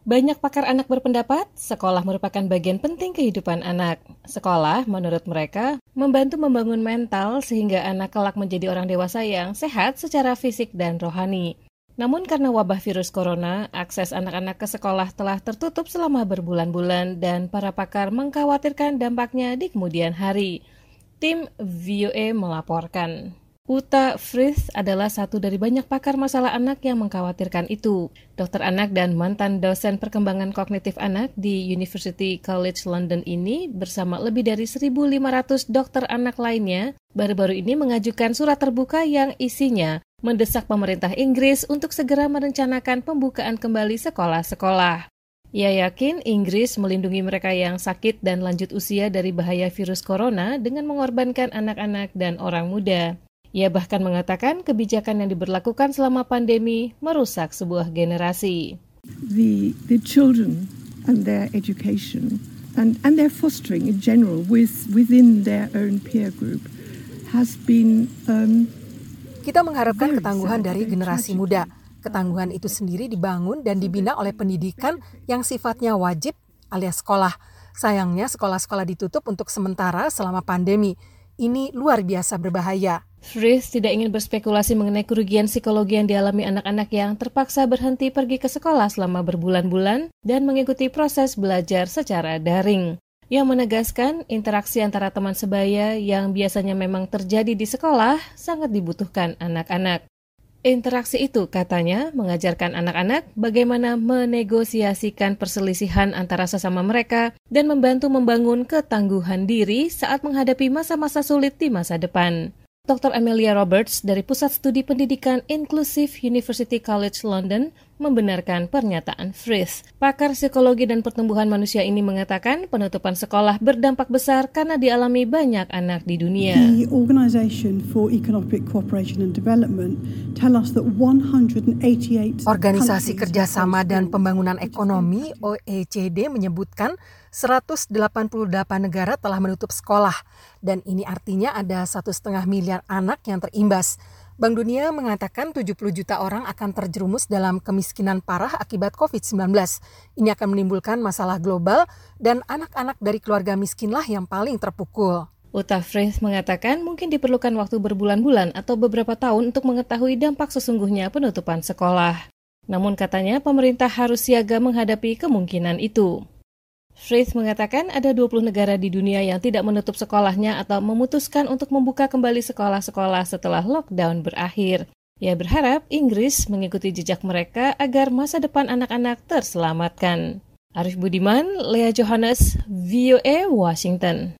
Banyak pakar anak berpendapat sekolah merupakan bagian penting kehidupan anak. Sekolah, menurut mereka, membantu membangun mental sehingga anak kelak menjadi orang dewasa yang sehat secara fisik dan rohani. Namun karena wabah virus corona, akses anak-anak ke sekolah telah tertutup selama berbulan-bulan dan para pakar mengkhawatirkan dampaknya di kemudian hari. Tim VOA melaporkan. Uta Frith adalah satu dari banyak pakar masalah anak yang mengkhawatirkan itu. Dokter anak dan mantan dosen perkembangan kognitif anak di University College London ini bersama lebih dari 1.500 dokter anak lainnya baru-baru ini mengajukan surat terbuka yang isinya mendesak pemerintah Inggris untuk segera merencanakan pembukaan kembali sekolah-sekolah. Ia yakin Inggris melindungi mereka yang sakit dan lanjut usia dari bahaya virus corona dengan mengorbankan anak-anak dan orang muda. Ia bahkan mengatakan kebijakan yang diberlakukan selama pandemi merusak sebuah generasi. The, the children and their education and, and their fostering in general with, within their own peer group has been um, Kita mengharapkan ketangguhan dari generasi muda. Ketangguhan itu sendiri dibangun dan dibina oleh pendidikan yang sifatnya wajib alias sekolah. Sayangnya sekolah-sekolah ditutup untuk sementara selama pandemi. Ini luar biasa berbahaya. Frith tidak ingin berspekulasi mengenai kerugian psikologi yang dialami anak-anak yang terpaksa berhenti pergi ke sekolah selama berbulan-bulan dan mengikuti proses belajar secara daring. Yang menegaskan interaksi antara teman sebaya yang biasanya memang terjadi di sekolah sangat dibutuhkan anak-anak. Interaksi itu katanya mengajarkan anak-anak bagaimana menegosiasikan perselisihan antara sesama mereka dan membantu membangun ketangguhan diri saat menghadapi masa-masa sulit di masa depan. Dr. Amelia Roberts dari Pusat Studi Pendidikan Inklusif University College London membenarkan pernyataan Frith. Pakar psikologi dan pertumbuhan manusia ini mengatakan penutupan sekolah berdampak besar karena dialami banyak anak di dunia. The Organization for Economic Cooperation and Development tell us that 188 Organisasi Kerjasama dan Pembangunan Ekonomi OECD menyebutkan 188 negara telah menutup sekolah dan ini artinya ada satu setengah miliar anak yang terimbas. Bank Dunia mengatakan 70 juta orang akan terjerumus dalam kemiskinan parah akibat COVID-19. Ini akan menimbulkan masalah global dan anak-anak dari keluarga miskinlah yang paling terpukul. Uta Frith mengatakan mungkin diperlukan waktu berbulan-bulan atau beberapa tahun untuk mengetahui dampak sesungguhnya penutupan sekolah. Namun katanya pemerintah harus siaga menghadapi kemungkinan itu. Frith mengatakan ada 20 negara di dunia yang tidak menutup sekolahnya atau memutuskan untuk membuka kembali sekolah-sekolah setelah lockdown berakhir. Ia berharap Inggris mengikuti jejak mereka agar masa depan anak-anak terselamatkan. Arif Budiman, Lea Johannes, VOA, Washington.